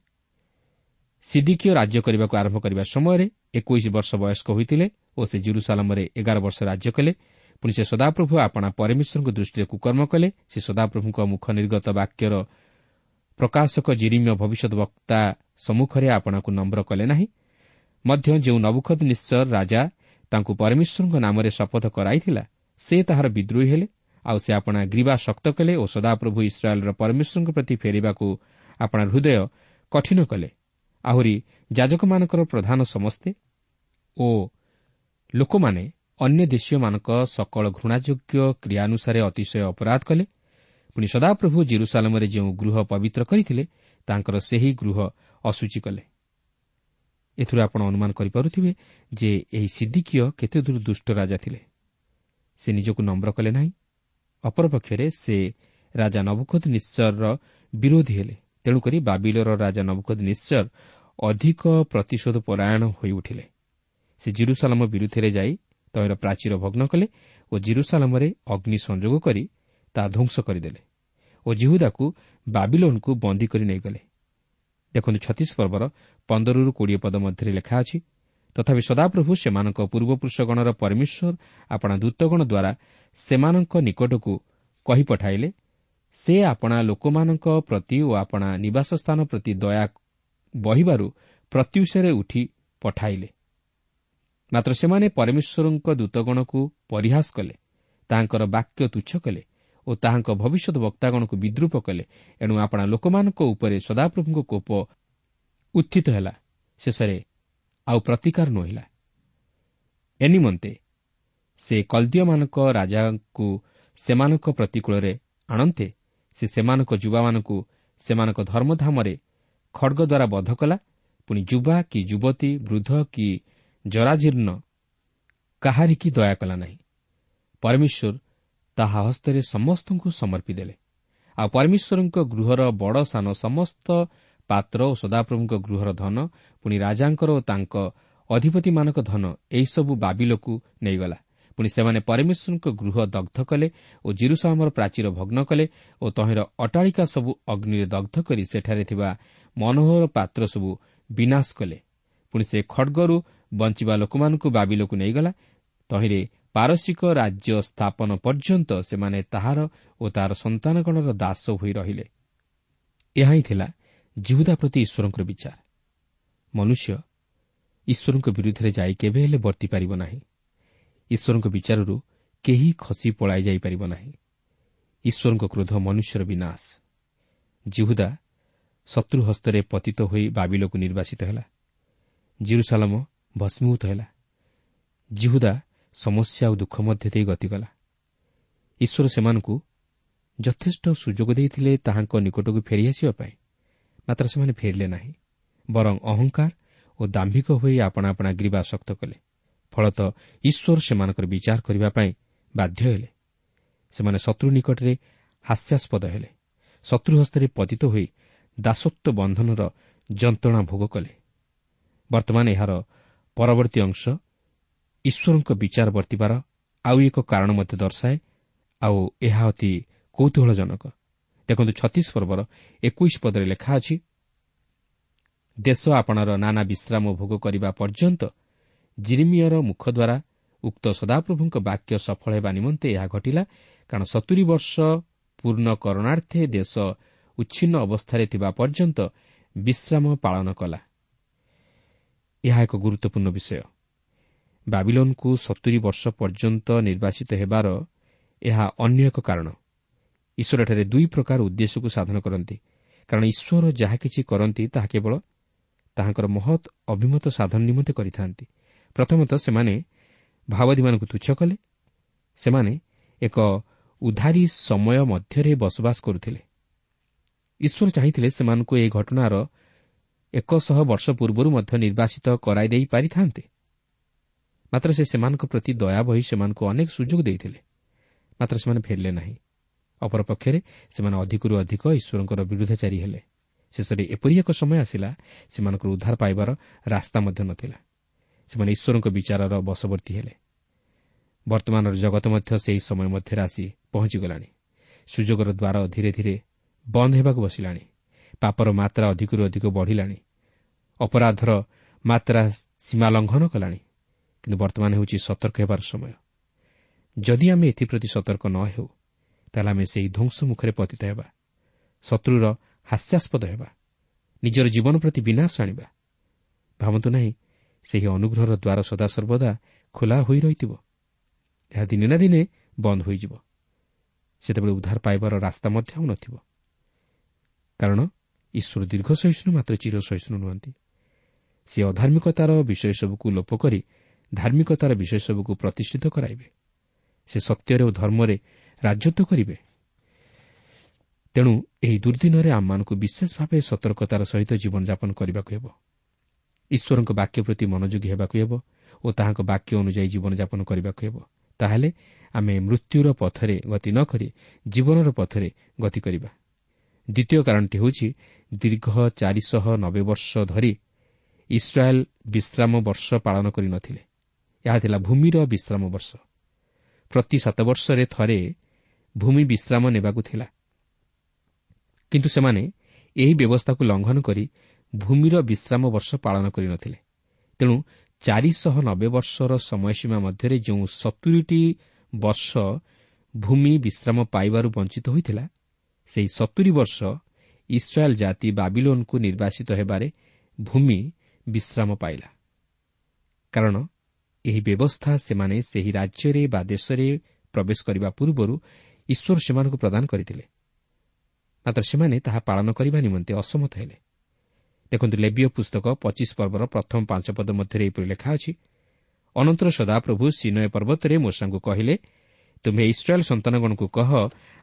ସିଦିକିଓ ରାଜ୍ୟ କରିବାକୁ ଆରମ୍ଭ କରିବା ସମୟରେ ଏକୋଇଶ ବର୍ଷ ବୟସ୍କ ହୋଇଥିଲେ ଓ ସେ ଜିରୁସାଲାମରେ ଏଗାର ବର୍ଷ ରାଜ୍ୟ କଲେ। ପୁଣି ସେ ସଦାପ୍ରଭୁ ଆପଣା ପରମେଶ୍ୱରଙ୍କ ଦୃଷ୍ଟିରେ କୁକର୍ମ କଲେ। ସେ ସଦାପ୍ରଭୁଙ୍କ ମୁଖ ନିର୍ଗତ ବାକ୍ୟର ପ୍ରକାଶକ ଜିରିମ୍ୟ ଭବିଷ୍ୟତ ବକ୍ତା ସମ୍ମୁଖରେ ଆପଣାକୁ ନମ୍ର କଲେ ନାହିଁ। ମଧ୍ୟ ଯେଉଁ ନବୁଖଦ ନିଶ୍ଚର ରାଜା ତାଙ୍କୁ ପରମେଶ୍ୱରଙ୍କ ନାମରେ ଶପଥ କରାଇଥିଲା ସେ ତାହାର ବିଦ୍ରୋହୀ ହେଲେ। ଆଉ ସେ ଆପଣା ଗ୍ରୀବା ଶକ୍ତ କଲେ ଓ ସଦାପ୍ରଭୁ ଇସ୍ରାଏଲ୍ର ପରମେଶ୍ୱରଙ୍କ ପ୍ରତି ଫେରିବାକୁ ଆପଣା ହୃଦୟ କଠିନ କଲେ। ଆହୁରି ଯାଜକମାନଙ୍କର ପ୍ରଧାନ ସମସ୍ତେ ଓ ଲୋକମାନେ ଅନ୍ୟ ଦେଶୀୟମାନଙ୍କ ସକଳ ଘୃଣାଯୋଗ୍ୟ କ୍ରିୟାନୁସାରେ ଅତିଶୟ ଅପରାଧ କଲେ। ପୁଣି ସଦାପ୍ରଭୁ ଜିରୁସାଲାମରେ ଯେଉଁ ଗୃହ ପବିତ୍ର କରିଥିଲେ ତାଙ୍କର ସେହି ଗୃହ ଅସୂଚୀ କଲେ। ଏଥିରୁ ଆପଣ ଅନୁମାନ କରିପାରୁଥିବେ ଯେ ଏହି ସିଦ୍ଦିକିୟ କେତେଦୂର ଦୁଷ୍ଟ ରାଜା ଥିଲେ। ସେ ନିଜକୁ ନମ୍ର କଲେ ନାହିଁ। ଅପରପକ୍ଷରେ ସେ ରାଜା ନବୁକଦ ନିଶ୍ଚରର ବିରୋଧୀ ହେଲେ। ତେଣୁକରି ବାବିଲର ରାଜା ନବୁକଦ ନିଶ୍ଚର ଅଧିକ ପ୍ରତିଶୋଧ ପରାୟଣ ହୋଇଉଠିଲେ। ସେ ଜିରୁସାଲାମ ବିରୁଦ୍ଧରେ ଯାଇ ତହିଁର ପ୍ରାଚୀର ଭଗ୍ନ କଲେ ଓ ଜିରୁସାଲାମରେ ଅଗ୍ନି ସଂଯୋଗ କରି ତାହା ଧ୍ୱଂସ କରିଦେଲେ ଓ ଜିହୁଦାକୁ ବାବିଲୋନ୍କୁ ବନ୍ଦୀ କରି ନେଇଗଲେ। ଦେଖନ୍ତୁ ଛତିଶ ପର୍ବର ପନ୍ଦରରୁ କୋଡ଼ିଏ ପଦ ମଧ୍ୟରେ ଲେଖା ଅଛି ତଥାପି ସଦାପ୍ରଭୁ ସେମାନଙ୍କ ପୂର୍ବପୁରୁଷଗଣର ପରମେଶ୍ୱର ଆପଣା ଦୂତଗଣ ଦ୍ୱାରା ସେମାନଙ୍କ ନିକଟକୁ କହି ପଠାଇଲେ ସେ ଆପଣା ଲୋକମାନଙ୍କ ପ୍ରତି ଓ ଆପଣା ନିବାସ ସ୍ଥାନ ପ୍ରତି ଦୟା ବହିବାରୁ ପ୍ରତ୍ୟୁଷରେ ଉଠି ପଠାଇଲେ। ମାତ୍ର ସେମାନେ ପରମେଶ୍ୱରଙ୍କ ଦୂତଗଣକୁ ପରିହାସ କଲେ ତାହାଙ୍କର ବାକ୍ୟ ତୁଚ୍ଛ କଲେ ଓ ତାହାଙ୍କ ଭବିଷ୍ୟତ ବକ୍ତାଗଣକୁ ବିଦ୍ରୁପ କଲେ। ଏଣୁ ଆପଣା ଲୋକମାନଙ୍କ ଉପରେ ସଦାପ୍ରଭୁଙ୍କ କୋପ ଉତ୍ଥିତ ହେଲା। ଶେଷରେ ଆଉ ପ୍ରତିକାର ନୋହିଲା। ଏନିମନ୍ତେ ସେ କଲ୍ଦିୟମାନଙ୍କ ରାଜାଙ୍କୁ ସେମାନଙ୍କ ପ୍ରତିକୂଳରେ ଆଣନ୍ତେ ସେ ସେମାନଙ୍କ ଯୁବାମାନଙ୍କୁ ସେମାନଙ୍କ ଧର୍ମଧାମରେ ଖଡ଼ଗ ଦ୍ୱାରା ବଧ କଲା। ପୁଣି ଯୁବା କି ଯୁବତୀ ବୃଦ୍ଧ କି ଜରାଜୀର୍ଣ୍ଣ କାହାରିକି ଦୟା କଲା ନାହିଁ। ପରମେଶ୍ୱର ତାହା ହସ୍ତରେ ସମସ୍ତଙ୍କୁ ସମର୍ପି ଦେଲେ। ଆଉ ପରମେଶ୍ୱରଙ୍କ ଗୃହର ବଡ଼ ସାନ ସମସ୍ତ ପାତ୍ର ଓ ସଦାପ୍ରଭୁଙ୍କ ଗୃହର ଧନ ପୁଣି ରାଜାଙ୍କର ଓ ତାଙ୍କ ଅଧିପତିମାନଙ୍କ ଧନ ଏହିସବୁ ବାବିଲକୁ ନେଇଗଲା। ପୁଣି ସେମାନେ ପରମେଶ୍ୱରଙ୍କ ଗୃହ ଦଗ୍ଧ କଲେ ଓ ଜିରୁସାମର ପ୍ରାଚୀର ଭଗ୍ନ କଲେ ଓ ତହିଁର ଅଟାଳିକା ସବୁ ଅଗ୍ନିରେ ଦଗ୍ଧ କରି ସେଠାରେ ଥିବା ମନୋହର ପାତ୍ର ସବୁ ବିନାଶ କଲେ। ପୁଣି ସେ ଖଡ଼ଗରୁ ବଞ୍ଚିବା ଲୋକମାନଙ୍କୁ ବାବିଲକୁ ନେଇଗଲା। ତହିଁରେ ପାରସିକ ରାଜ୍ୟ ସ୍ଥାପନ ପର୍ଯ୍ୟନ୍ତ ସେମାନେ ତାହାର ଓ ତାହାର ସନ୍ତାନଗଣର ଦାସ ହୋଇ ରହିଲେ। ଏହା ହିଁ ଥିଲା ଜିହୁଦା ପ୍ରତି ଈଶ୍ୱରଙ୍କର ବିଚାର। ମନୁଷ୍ୟ ଈଶ୍ୱରଙ୍କ ବିରୁଦ୍ଧରେ ଯାଇ କେବେ ହେଲେ ବର୍ତ୍ତି ପାରିବ ନାହିଁ। ଈଶ୍ୱରଙ୍କ ବିଚାରରୁ କେହି ଖସି ପଳାଇ ଯାଇପାରିବ ନାହିଁ। ଈଶ୍ୱରଙ୍କ କ୍ରୋଧ ମନୁଷ୍ୟର ବିନାଶ। ଜିହୁଦା ଶତ୍ରୁ ହସ୍ତରେ ପତିତ ହୋଇ ବାବିଲକୁ ନିର୍ବାସିତ ହେଲା। ଜିରୁସାଲମ ଭସ୍ମୀଭୂତ ହେଲା। ଜିହୁଦା ସମସ୍ୟା ଓ ଦୁଃଖ ମଧ୍ୟ ଦେଇ ଗତିଗଲା ଈଶ୍ୱର ସେମାନଙ୍କୁ ଯଥେଷ୍ଟ ସୁଯୋଗ ଦେଇଥିଲେ ତାହାଙ୍କ ନିକଟକୁ ଫେରିଆସିବା ପାଇଁ। ମାତ୍ର ସେମାନେ ଫେରିଲେ ନାହିଁ ବରଂ ଅହଙ୍କାର ଓ ଦାମ୍ଭିକ ହୋଇ ଆପଣା ଆପଣା ଗ୍ରୀବା ଶକ୍ତ କଲେ। ଫଳତଃ ଈଶ୍ୱର ସେମାନଙ୍କର ବିଚାର କରିବା ପାଇଁ ବାଧ୍ୟ ହେଲେ। ସେମାନେ ଶତ୍ରୁ ନିକଟରେ ହାସ୍ୟାସ୍ପଦ ହେଲେ। ଶତ୍ରୁ ହସ୍ତରେ ପତିତ ହୋଇ ଦାସତ୍ୱ ବନ୍ଧନର ଯନ୍ତ୍ରଣା ଭୋଗ କଲେ। ବର୍ତ୍ତମାନ ଏହାର ପରବର୍ତ୍ତୀ ଅଂଶ ଈଶ୍ୱରଙ୍କ ବିଚାର ବର୍ତ୍ତିବାର ଆଉ ଏକ କାରଣ ମଧ୍ୟ ଦର୍ଶାଏ ଆଉ ଏହା ଅତି କୌତୁହଳଜନକ। ଦେଖନ୍ତୁ ଛତିଶ ପର୍ବର ଏକୋଇଶ ପଦରେ ଲେଖା ଅଛି ଦେଶ ଆପଣାର ନାନା ବିଶ୍ରାମ ଭୋଗ କରିବା ପର୍ଯ୍ୟନ୍ତ ଜିରିମିୟର ମୁଖ ଦ୍ୱାରା ଉକ୍ତ ସଦାପ୍ରଭୁଙ୍କ ବାକ୍ୟ ସଫଳ ହେବା ନିମନ୍ତେ ଏହା ଘଟିଲା କାରଣ ସତୁରୀ ବର୍ଷ ପୂର୍ଣ୍ଣ କରଣାର୍ଥେ ଦେଶ ଉଚ୍ଛିନ୍ନ ଅବସ୍ଥାରେ ଥିବା ପର୍ଯ୍ୟନ୍ତ ବିଶ୍ରାମ ପାଳନ କଲା। ଏହା ଏକ ଗୁରୁତ୍ୱପୂର୍ଣ୍ଣ ବିଷୟ। ବାବିଲୋନ୍କୁ ସତୁରୀ ବର୍ଷ ପର୍ଯ୍ୟନ୍ତ ନିର୍ବାସିତ ହେବାର ଏହା ଅନ୍ୟ ଏକ କାରଣ। ଈଶ୍ୱର ଏଠାରେ ଦୁଇ ପ୍ରକାର ଉଦ୍ଦେଶ୍ୟକୁ ସାଧନ କରନ୍ତି। କାରଣ ଈଶ୍ୱର ଯାହା କିଛି କରନ୍ତି ତାହା କେବଳ ତାହାଙ୍କର ମହତ୍ ଅଭିମତ ସାଧନ ନିମନ୍ତେ କରିଥାନ୍ତି। ପ୍ରଥମତଃ ସେମାନେ ଭାବଦୀମାନଙ୍କୁ ତୁଚ୍ଛ କଲେ। ସେମାନେ ଏକ ଉଦ୍ଧାରୀ ସମୟ ମଧ୍ୟରେ ବସବାସ କରୁଥିଲେ। ଈଶ୍ୱର ଚାହିଁଥିଲେ ସେମାନଙ୍କୁ ଏହି ଘଟଣାର ଏକଶହ ବର୍ଷ ପୂର୍ବରୁ ମଧ୍ୟ ନିର୍ବାସିତ କରାଇ ଦେଇ ପାରିଥାନ୍ତେ। ମାତ୍ର ସେ ସେମାନଙ୍କ ପ୍ରତି ଦୟା ବହି ସେମାନଙ୍କୁ ଅନେକ ସୁଯୋଗ ଦେଇଥିଲେ। ମାତ୍ର ସେମାନେ ଫେରିଲେ ନାହିଁ। ଅପରପକ୍ଷରେ ସେମାନେ ଅଧିକରୁ ଅଧିକ ଈଶ୍ୱରଙ୍କର ବିରୁଦ୍ଧଚାରୀ ହେଲେ। ଶେଷରେ ଏପରି ଏକ ସମୟ ଆସିଲା ସେମାନଙ୍କର ଉଦ୍ଧାର ପାଇବାର ରାସ୍ତା ମଧ୍ୟ ନଥିଲା। ସେମାନେ ଈଶ୍ୱରଙ୍କ ବିଚାରର ବଶବର୍ତ୍ତୀ ହେଲେ। ବର୍ତ୍ତମାନର ଜଗତ ମଧ୍ୟ ସେହି ସମୟ ମଧ୍ୟରେ ଆସି ପହଞ୍ଚିଗଲାଣି। ସୁଯୋଗର ଦ୍ୱାର ଧୀରେ ଧୀରେ ବନ୍ଦ ହେବାକୁ ବସିଲାଣି। ପାପର ମାତ୍ରା ଅଧିକରୁ ଅଧିକ ବଢ଼ିଲାଣି। ଅପରାଧର ମାତ୍ରା ସୀମା ଲଙ୍ଘନ କଲାଣି। କିନ୍ତୁ ବର୍ତ୍ତମାନ ହେଉଛି ସତର୍କ ହେବାର ସମୟ। ଯଦି ଆମେ ଏଥିପ୍ରତି ସତର୍କ ନ ହେଉ ତାହେଲେ ଆମେ ସେହି ଧ୍ୱଂସ ମୁଖରେ ପତିତ ହେବା। ଶତ୍ରୁର ହାସ୍ୟାସ୍ପଦ ହେବା। ନିଜର ଜୀବନ ପ୍ରତି ବିନାଶ ଆଣିବା। ଭାବନ୍ତୁ ନାହିଁ ସେହି ଅନୁଗ୍ରହର ଦ୍ୱାର ସଦାସର୍ବଦା ଖୋଲା ହୋଇ ରହିଥିବ। ଏହା ଦିନେ ନା ଦିନେ ବନ୍ଦ ହୋଇଯିବ। ସେତେବେଳେ ଉଦ୍ଧାର ପାଇବାର ରାସ୍ତା ମଧ୍ୟ ଆଉ ନଥିବ। କାରଣ ଈଶ୍ୱର ଦୀର୍ଘ ସହିଷ୍ଣୁ ମାତ୍ର ଚିର ସହିଷ୍ଣୁ ନୁହନ୍ତି। ସେ ଅଧାର୍ମିକତାର ବିଷୟ ସବୁକୁ ଲୋପ କରି ଧାର୍ମିକତାର ବିଷୟ ସବୁକୁ ପ୍ରତିଷ୍ଠିତ କରାଇବେ। ସେ ସତ୍ୟରେ ଓ ଧର୍ମରେ ରାଜତ୍ୱ କରିବେ। ତେଣୁ ଏହି ଦୁର୍ଦ୍ଦିନରେ ଆମମାନଙ୍କୁ ବିଶେଷ ଭାବେ ସତର୍କତାର ସହିତ ଜୀବନଯାପନ କରିବାକୁ ହେବ। ଈଶ୍ୱରଙ୍କ ବାକ୍ୟ ପ୍ରତି ମନୋଯୋଗୀ ହେବାକୁ ହେବ ଓ ତାହାଙ୍କ ବାକ୍ୟ ଅନୁଯାୟୀ ଜୀବନଯାପନ କରିବାକୁ ହେବ। ତାହେଲେ ଆମେ ମୃତ୍ୟୁର ପଥରେ ଗତି ନ କରି ଜୀବନର ପଥରେ ଗତି କରିବା। ଦ୍ୱିତୀୟ କାରଣଟି ହେଉଛି ଦୀର୍ଘ ଚାରିଶହ ନବେ ବର୍ଷ ଧରି ଇସ୍ରାଏଲ୍ ବିଶ୍ରାମ ବର୍ଷ ପାଳନ କରିନଥିଲେ ଏହା ଥିଲା ଭୂମିର ବିଶ୍ରାମ ବର୍ଷ। ପ୍ରତି ସାତ ବର୍ଷରେ ଥରେ ଭୂମି ବିଶ୍ରାମ ନେବାକୁ ଥିଲା। କିନ୍ତୁ ସେମାନେ ଏହି ବ୍ୟବସ୍ଥାକୁ ଲଙ୍ଘନ କରି ଭୂମିର ବିଶ୍ରାମ ବର୍ଷ ପାଳନ କରିନଥିଲେ। ତେଣୁ ଚାରିଶହ ନବେ ବର୍ଷର ସମୟସୀମା ମଧ୍ୟରେ ଯେଉଁ ସତୁରିଟି ବର୍ଷ ଭୂମି ବିଶ୍ରାମ ପାଇବାରୁ ବଞ୍ଚିତ ହୋଇଥିଲା ସେହି ସତୁରି ବର୍ଷ ଇସ୍ରାଏଲ୍ ଜାତି ବାବିଲୋନ୍କୁ ନିର୍ବାସିତ ହେବାରେ ଭୂମି ବିଶ୍ରାମ ପାଇଲା। କାରଣ ଏହି ବ୍ୟବସ୍ଥା ସେମାନେ ସେହି ରାଜ୍ୟରେ ବା ଦେଶରେ ପ୍ରବେଶ କରିବା ପୂର୍ବରୁ ଈଶ୍ୱର ସେମାନଙ୍କୁ ପ୍ରଦାନ କରିଥିଲେ। ମାତ୍ର ସେମାନେ ତାହା ପାଳନ କରିବା ନିମନ୍ତେ ଅସମତ ହେଲେ। ଦେଖନ୍ତୁ ଲେବିୟ ପୁସ୍ତକ ପଚିଶ ପର୍ବର ପ୍ରଥମ ପାଞ୍ଚ ପଦ ମଧ୍ୟରେ ଏହିପରି ଲେଖା ଅଛି ଅନନ୍ତର ସଦାପ୍ରଭୁ ସିନୟ ପର୍ବତରେ ମୋଷାଙ୍କୁ କହିଲେ ତୁମେ ଇସ୍ରାଏଲ୍ ସନ୍ତାନଗଣଙ୍କୁ କହ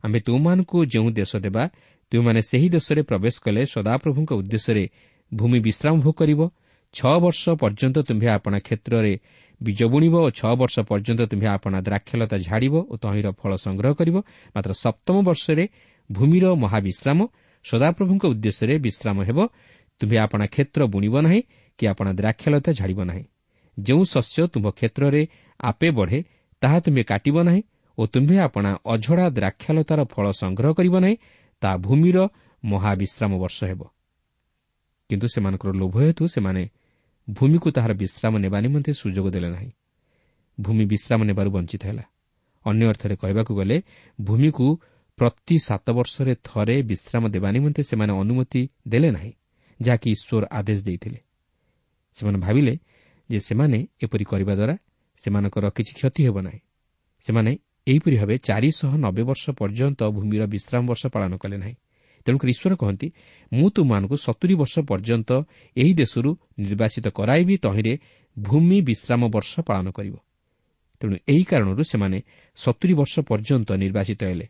ଆମ୍ଭେ ତୁମମାନଙ୍କୁ ଯେଉଁ ଦେଶ ଦେବା ତୁମମାନେ ସେହି ଦେଶରେ ପ୍ରବେଶ କଲେ ସଦାପ୍ରଭୁଙ୍କ ଉଦ୍ଦେଶ୍ୟରେ ଭୂମି ବିଶ୍ରାମ ଭୋଗ କରିବ ଛଅ ବର୍ଷ ପର୍ଯ୍ୟନ୍ତ ତୁମ୍ଭେ ଆପଣା କ୍ଷେତ୍ରରେ ବୀଜ ବୁଣିବ ଓ ଛଅ ବର୍ଷ ପର୍ଯ୍ୟନ୍ତ ତୁମ୍ଭେ ଆପଣା ଦ୍ରାକ୍ଷଲତା ଝାଡ଼ିବ ଓ ତହିଁର ଫଳ ସଂଗ୍ରହ କରିବ ମାତ୍ର ସପ୍ତମ ବର୍ଷରେ ଭୂମିର ମହାବିଶ୍ରାମ ସଦାପ୍ରଭୁଙ୍କ ଉଦ୍ଦେଶ୍ୟରେ ବିଶ୍ରାମ ହେବ ତୁମ୍ଭେ ଆପଣା କ୍ଷେତ୍ର ବୁଣିବ ନାହିଁ କି ଆପଣା ଦ୍ରାକ୍ଷଲତା ଝାଡ଼ିବ ନାହିଁ। ଯେଉଁ ଶସ୍ୟ ତୁମ୍ଭ କ୍ଷେତ୍ରରେ ଆପେ ବଢ଼େ ତାହା ତୁମ୍ଭେ କାଟିବ ନାହିଁ ଓ ତୁମ୍ଭେ ଆପଣା ଅଝଡ଼ା ଦ୍ରାକ୍ଷାଲତାର ଫଳ ସଂଗ୍ରହ କରିବ ନାହିଁ ତାହା ଭୂମିର ମହାବିଶ୍ରାମ ବର୍ଷ ହେବ। କିନ୍ତୁ ସେମାନଙ୍କର ଲୋଭ ହେତୁ ସେମାନେ ଭୂମିକୁ ତାହାର ବିଶ୍ରାମ ନେବା ନିମନ୍ତେ ସୁଯୋଗ ଦେଲେ ନାହିଁ। ଭୂମି ବିଶ୍ରାମ ନେବାରୁ ବଞ୍ଚିତ ହେଲା। ଅନ୍ୟ ଅର୍ଥରେ କହିବାକୁ ଗଲେ ଭୂମିକୁ ପ୍ରତି ସାତ ବର୍ଷରେ ଥରେ ବିଶ୍ରାମ ଦେବା ନିମନ୍ତେ ସେମାନେ ଅନୁମତି ଦେଲେ ନାହିଁ। ଯାହାକି ଈଶ୍ୱର ଆଦେଶ ଦେଇଥିଲେ। ସେମାନେ ଭାବିଲେ ଯେ ସେମାନେ ଏପରି କରିବା ଦ୍ୱାରା ସେମାନଙ୍କର କିଛି କ୍ଷତି ହେବ ନାହିଁ। ସେମାନେ ଏହିପରି ଭାବେ ଚାରିଶହ ନବେ ବର୍ଷ ପର୍ଯ୍ୟନ୍ତ ଭୂମିର ବିଶ୍ରାମ ବର୍ଷ ପାଳନ କଲେ ନାହିଁ। ତେଣୁକରି ଈଶ୍ୱର କହନ୍ତି ମୁଁ ତୁମମାନଙ୍କୁ ସତୁରି ବର୍ଷ ପର୍ଯ୍ୟନ୍ତ ଏହି ଦେଶରୁ ନିର୍ବାସିତ କରାଇବି ତହିଁରେ ଭୂମି ବିଶ୍ରାମ ବର୍ଷ ପାଳନ କରିବ। ତେଣୁ ଏହି କାରଣରୁ ସେମାନେ ସତୁରି ବର୍ଷ ପର୍ଯ୍ୟନ୍ତ ନିର୍ବାସିତ ହେଲେ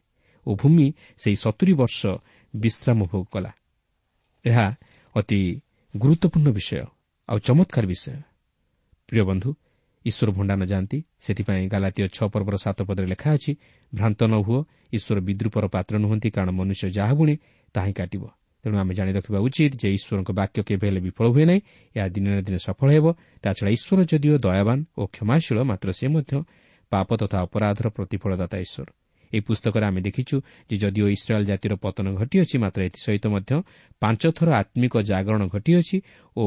ଓ ଭୂମି ସେହି ସତୁରି ବର୍ଷ ବିଶ୍ରାମ ଭୋଗ କଲା। ଏହା ଅତି ଗୁରୁତ୍ୱପୂର୍ଣ୍ଣ ବିଷୟ ଆଉ ଚମତ୍କାର ବିଷୟ ପ୍ରିୟ ବନ୍ଧୁ ଈଶ୍ୱର ଭଣ୍ଡା ନ ଯାଆନ୍ତି ସେଥିପାଇଁ ଗାଲାତୀୟ ଛଅ ପର୍ବର ସାତ ପଦରେ ଲେଖା ଅଛି ଭ୍ରାନ୍ତ ନ ହୁଅ ଈଶ୍ୱର ବିଦ୍ରୁପର ପାତ୍ର ନୁହନ୍ତି କାରଣ ମନୁଷ୍ୟ ଯାହା ବୁଣେ ତାହା ହିଁ କାଟିବ ତେଣୁ ଆମେ ଜାଣି ରଖିବା ଉଚିତ ଯେ ଈଶ୍ୱରଙ୍କ ବାକ୍ୟ କେବେ ହେଲେ ବିଫଳ ହୁଏ ନାହିଁ ଏହା ଦିନେ ନା ଦିନେ ସଫଳ ହେବ। ତାଛଡ଼ା ଈଶ୍ୱର ଯଦିଓ ଦୟାବାନ ଓ କ୍ଷମାଶୀଳ ମାତ୍ର ସେ ମଧ୍ୟ ପାପ ତଥା ଅପରାଧର ପ୍ରତିଫଳଦାତା ଈଶ୍ୱର। ଏହି ପୁସ୍ତକରେ ଆମେ ଦେଖିଛୁ ଯେ ଯଦିଓ ଇସ୍ରାଏଲ୍ ଜାତିର ପତନ ଘଟିଅଛି ମାତ୍ର ଏଥିସହିତ ମଧ୍ୟ ପାଞ୍ଚଥର ଆତ୍ମିକ ଜାଗରଣ ଘଟିଅଛି ଓ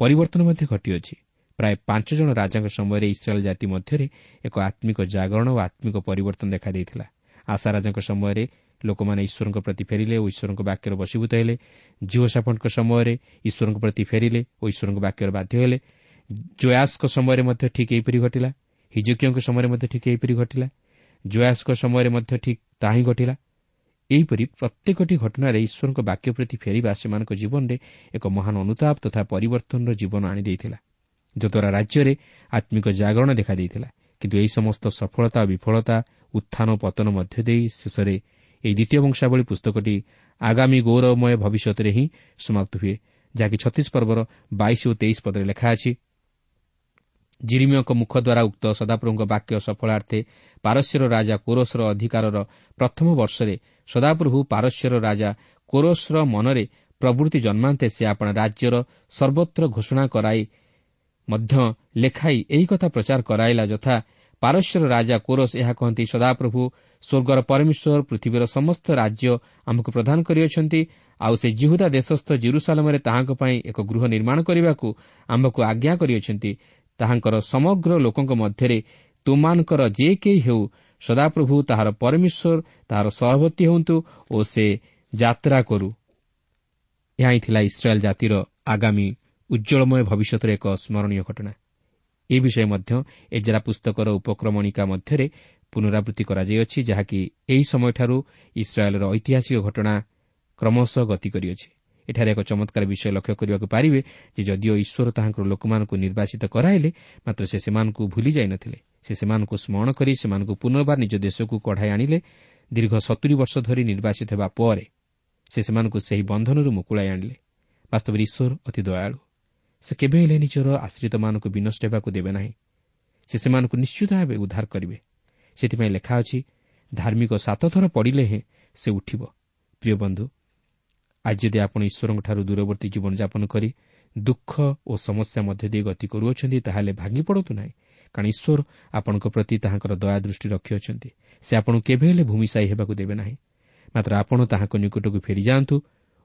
ପରିବର୍ତ୍ତନ ମଧ୍ୟ ଘଟିଅଛି। ପ୍ରାୟ ପାଞ୍ଚ ଜଣ ରାଜାଙ୍କ ସମୟରେ ଇସ୍ରାଏଲ୍ ଜାତି ମଧ୍ୟରେ ଏକ ଆତ୍ମିକ ଜାଗରଣ ଓ ଆତ୍ମିକ ପରିବର୍ତ୍ତନ ଦେଖାଦେଇଥିଲା। ଆଶା ରାଜାଙ୍କ ସମୟରେ ଲୋକମାନେ ଈଶ୍ୱରଙ୍କ ପ୍ରତି ଫେରିଲେ ଓ ଈଶ୍ୱରଙ୍କ ବାକ୍ୟର ବଶୀଭୂତ ହେଲେ। ଝିଅ ସାପଙ୍କ ସମୟରେ ଈଶ୍ୱରଙ୍କ ପ୍ରତି ଫେରିଲେ ଓ ଈଶ୍ୱରଙ୍କ ବାକ୍ୟର ବାଧ୍ୟ ହେଲେ। ଜୟାସଙ୍କ ସମୟରେ ମଧ୍ୟ ଠିକ୍ ଏହିପରି ଘଟିଲା। ହିଜକିୟଙ୍କ ସମୟରେ ମଧ୍ୟ ଠିକ୍ ଏହିପରି ଘଟିଲା। ଜୟାସଙ୍କ ସମୟରେ ମଧ୍ୟ ଠିକ୍ ତାହା ହିଁ ଘଟିଲା। ଏହିପରି ପ୍ରତ୍ୟେକଟି ଘଟଣାରେ ଈଶ୍ୱରଙ୍କ ବାକ୍ୟ ପ୍ରତି ଫେରିବା ସେମାନଙ୍କ ଜୀବନରେ ଏକ ମହାନ ଅନୁତାପ ତଥା ପରିବର୍ତ୍ତନର ଜୀବନ ଆଣିଦେଇଥିଲା ଯଦ୍ୱାରା ରାଜ୍ୟରେ ଆତ୍ମିକ ଜାଗରଣ ଦେଖାଦେଇଥିଲା କିନ୍ତୁ ଏହି ସମସ୍ତ ସଫଳତା ଓ ବିଫଳତା ଉତ୍ଥାନ ଓ ପତନ ମଧ୍ୟ ଦେଇ ଶେଷରେ ଏହି ଦ୍ୱିତୀୟ ବଂଶାବଳୀ ପୁସ୍ତକଟି ଆଗାମୀ ଗୌରବମୟ ଭବିଷ୍ୟତରେ ହିଁ ସମାପ୍ତ ହୁଏ ଯାହାକି ଛତିଶ ପର୍ବର ବାଇଶ ଓ ତେଇଶ ପଦରେ ଲେଖା ଅଛି। ଜିରିମିୟଙ୍କ ମୁଖ ଦ୍ୱାରା ଉକ୍ତ ସଦାପ୍ରଭୁଙ୍କ ବାକ୍ୟ ସଫଳାର୍ଥେ ପାରସ୍ୟର ରାଜା କୋରସର ଅଧିକାରର ପ୍ରଥମ ବର୍ଷରେ ସଦାପ୍ରଭୁ ପାରସ୍ୟର ରାଜା କୋରସର ମନରେ ପ୍ରବୃତ୍ତି ଜନ୍ମାନ୍ତେ ସେ ଆପଣା ରାଜ୍ୟର ସର୍ବତ୍ର ଘୋଷଣା କରାଇ ମଧ୍ୟ ଲେଖାଇ ଏହି କଥା ପ୍ରଚାର କରାଇଲା ଯଥା ପାରସ୍ୟର ରାଜା କୋରସ ଏହା କହନ୍ତି ସଦାପ୍ରଭୁ ସ୍ୱର୍ଗର ପରମେଶ୍ୱର ପୃଥିବୀର ସମସ୍ତ ରାଜ୍ୟ ଆମକୁ ପ୍ରଦାନ କରିଅଛନ୍ତି ଆଉ ସେ ଜିହୁଦା ଦେଶସ୍ଥ ଜିରୁସାଲମରେ ତାହାଙ୍କ ପାଇଁ ଏକ ଗୃହ ନିର୍ମାଣ କରିବାକୁ ଆମ୍ଭକୁ ଆଜ୍ଞା କରିଅଛନ୍ତି। ତାହାଙ୍କର ସମଗ୍ର ଲୋକଙ୍କ ମଧ୍ୟରେ ତୁମାନଙ୍କର ଯେ କେହି ହେଉ ସଦାପ୍ରଭୁ ତାହାର ପରମେଶ୍ୱର ତାହାର ସହବର୍ତ୍ତୀ ହୁଅନ୍ତୁ ଓ ସେ ଯାତ୍ରା କରୁ। ଏହା ହିଁ ଥିଲା ଇସ୍ରାଏଲ୍ ଜାତିର ଆଗାମୀ ଉଜ୍ଜଳମୟ ଭବିଷ୍ୟତର ଏକ ସ୍କରଣୀୟ ଘଟଣା। ଏ ବିଷୟ ମଧ୍ୟ ଏଜେରା ପୁସ୍ତକର ଉପକ୍ରମଣିକା ମଧ୍ୟରେ ପୁନରାବୃତ୍ତି କରାଯାଇଅଛି ଯାହାକି ଏହି ସମୟଠାରୁ ଇସ୍ରାଏଲ୍ର ଐତିହାସିକ ଘଟଣା କ୍ରମଶଃ ଗତି କରିଅଛି। ଏଠାରେ ଏକ ଚମତ୍କାର ବିଷୟ ଲକ୍ଷ୍ୟ କରିବାକୁ ପାରିବେ ଯେ ଯଦିଓ ଈଶ୍ୱର ତାହାଙ୍କର ଲୋକମାନଙ୍କୁ ନିର୍ବାଚିତ କରାଇଲେ ମାତ୍ର ସେ ସେମାନଙ୍କୁ ଭୁଲି ଯାଇନଥିଲେ। ସେ ସେମାନଙ୍କୁ ସ୍ମରଣ କରି ସେମାନଙ୍କୁ ପୁନର୍ବାର ନିଜ ଦେଶକୁ କଢ଼ାଇ ଆଣିଲେ ଦୀର୍ଘ ସତୁରି ବର୍ଷ ଧରି ନିର୍ବାଚିତ ହେବା ପରେ ସେ ସେମାନଙ୍କୁ ସେହି ବନ୍ଧନରୁ ମୁକୁଳାଇ ଆଣିଲେ। ବାସ୍ତବରେ ଈଶ୍ୱର ଅତି ଦୟାଳୁ। ସେ କେବେ ହେଲେ ନିଜର ଆଶ୍ରିତମାନଙ୍କୁ ବିନଷ୍ଟ ହେବାକୁ ଦେବେ ନାହିଁ। ସେ ସେମାନଙ୍କୁ ନିଶ୍ଚିତ ଭାବେ ଉଦ୍ଧାର କରିବେ। ସେଥିପାଇଁ ଲେଖା ଅଛି ଧାର୍ମିକ ସାତଥର ପଡ଼ିଲେ ହେଁ ସେ ଉଠିବ। ପ୍ରିୟ ବନ୍ଧୁ ଆଜି ଯଦି ଆପଣ ଈଶ୍ୱରଙ୍କଠାରୁ ଦୂରବର୍ତ୍ତୀ ଜୀବନଯାପନ କରି ଦୁଃଖ ଓ ସମସ୍ୟା ମଧ୍ୟ ଦେଇ ଗତି କରୁଅଛନ୍ତି ତାହେଲେ ଭାଙ୍ଗି ପଡ଼ନ୍ତୁ ନାହିଁ। କାରଣ ଈଶ୍ୱର ଆପଣଙ୍କ ପ୍ରତି ତାହାଙ୍କର ଦୟା ଦୃଷ୍ଟି ରଖିଅଛନ୍ତି। ସେ ଆପଣଙ୍କୁ କେବେ ହେଲେ ଭୂମିଶାୟୀ ହେବାକୁ ଦେବେ ନାହିଁ। ମାତ୍ର ଆପଣ ତାହାଙ୍କ ନିକଟକୁ ଫେରିଯାଆନ୍ତୁ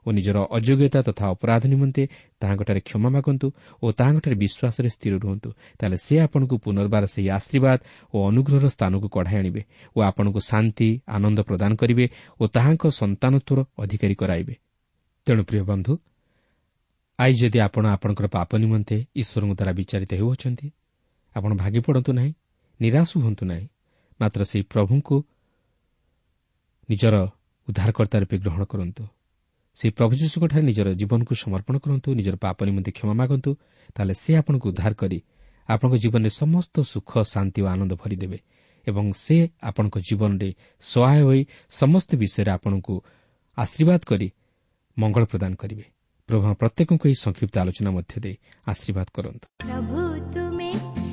ଓ ନିଜର ଅଯୋଗ୍ୟତା ତଥା ଅପରାଧ ନିମନ୍ତେ ତାହାଙ୍କଠାରେ କ୍ଷମା ମାଗନ୍ତୁ ଓ ତାହାଙ୍କଠାରେ ବିଶ୍ୱାସରେ ସ୍ଥିର ରୁହନ୍ତୁ। ତାହେଲେ ସେ ଆପଣଙ୍କୁ ପୁନର୍ବାର ସେହି ଆଶୀର୍ବାଦ ଓ ଅନୁଗ୍ରହର ସ୍ଥାନକୁ କଢ଼ାଇ ଆଣିବେ ଓ ଆପଣଙ୍କୁ ଶାନ୍ତି ଆନନ୍ଦ ପ୍ରଦାନ କରିବେ ଓ ତାହାଙ୍କ ସନ୍ତାନତ୍ୱର ଅଧିକାରୀ କରାଇବେ। ତେଣୁ ପ୍ରିୟ ବନ୍ଧୁ ଆଇ ଯଦି ଆପଣ ଆପଣଙ୍କର ପାପ ନିମନ୍ତେ ଈଶ୍ୱରଙ୍କ ଦ୍ୱାରା ବିଚାରିତ ହେଉଅଛନ୍ତି ଆପଣ ଭାଗି ପଡ଼ନ୍ତୁ ନାହିଁ ନିରାଶ ହୁଅନ୍ତୁ ନାହିଁ ମାତ୍ର ସେହି ପ୍ରଭୁଙ୍କୁ ନିଜର ଉଦ୍ଧାରକର୍ତ୍ତା ରୂପେ ଗ୍ରହଣ କରନ୍ତୁ। ସେହି ପ୍ରଭୁ ଯୀଶୁଙ୍କଠାରେ ନିଜର ଜୀବନକୁ ସମର୍ପଣ କରନ୍ତୁ ନିଜର ପାପ ନିମନ୍ତେ କ୍ଷମା ମାଗନ୍ତୁ ତାହେଲେ ସେ ଆପଣଙ୍କୁ ଉଦ୍ଧାର କରି ଆପଣଙ୍କ ଜୀବନରେ ସମସ୍ତ ସୁଖ ଶାନ୍ତି ଓ ଆନନ୍ଦ ଭରିଦେବେ ଏବଂ ସେ ଆପଣଙ୍କ ଜୀବନରେ ସହାୟ ହୋଇ ସମସ୍ତ ବିଷୟରେ ଆପଣଙ୍କୁ ଆଶୀର୍ବାଦ କରି ମଙ୍ଗଳ ପ୍ରଦାନ କରିବେ। ପ୍ରଭୁ ପ୍ରତ୍ୟେକଙ୍କୁ ଏହି ସଂକ୍ଷିପ୍ତ ଆଲୋଚନା ମଧ୍ୟ ଦେଇ ଆଶୀର୍ବାଦ କରନ୍ତୁ।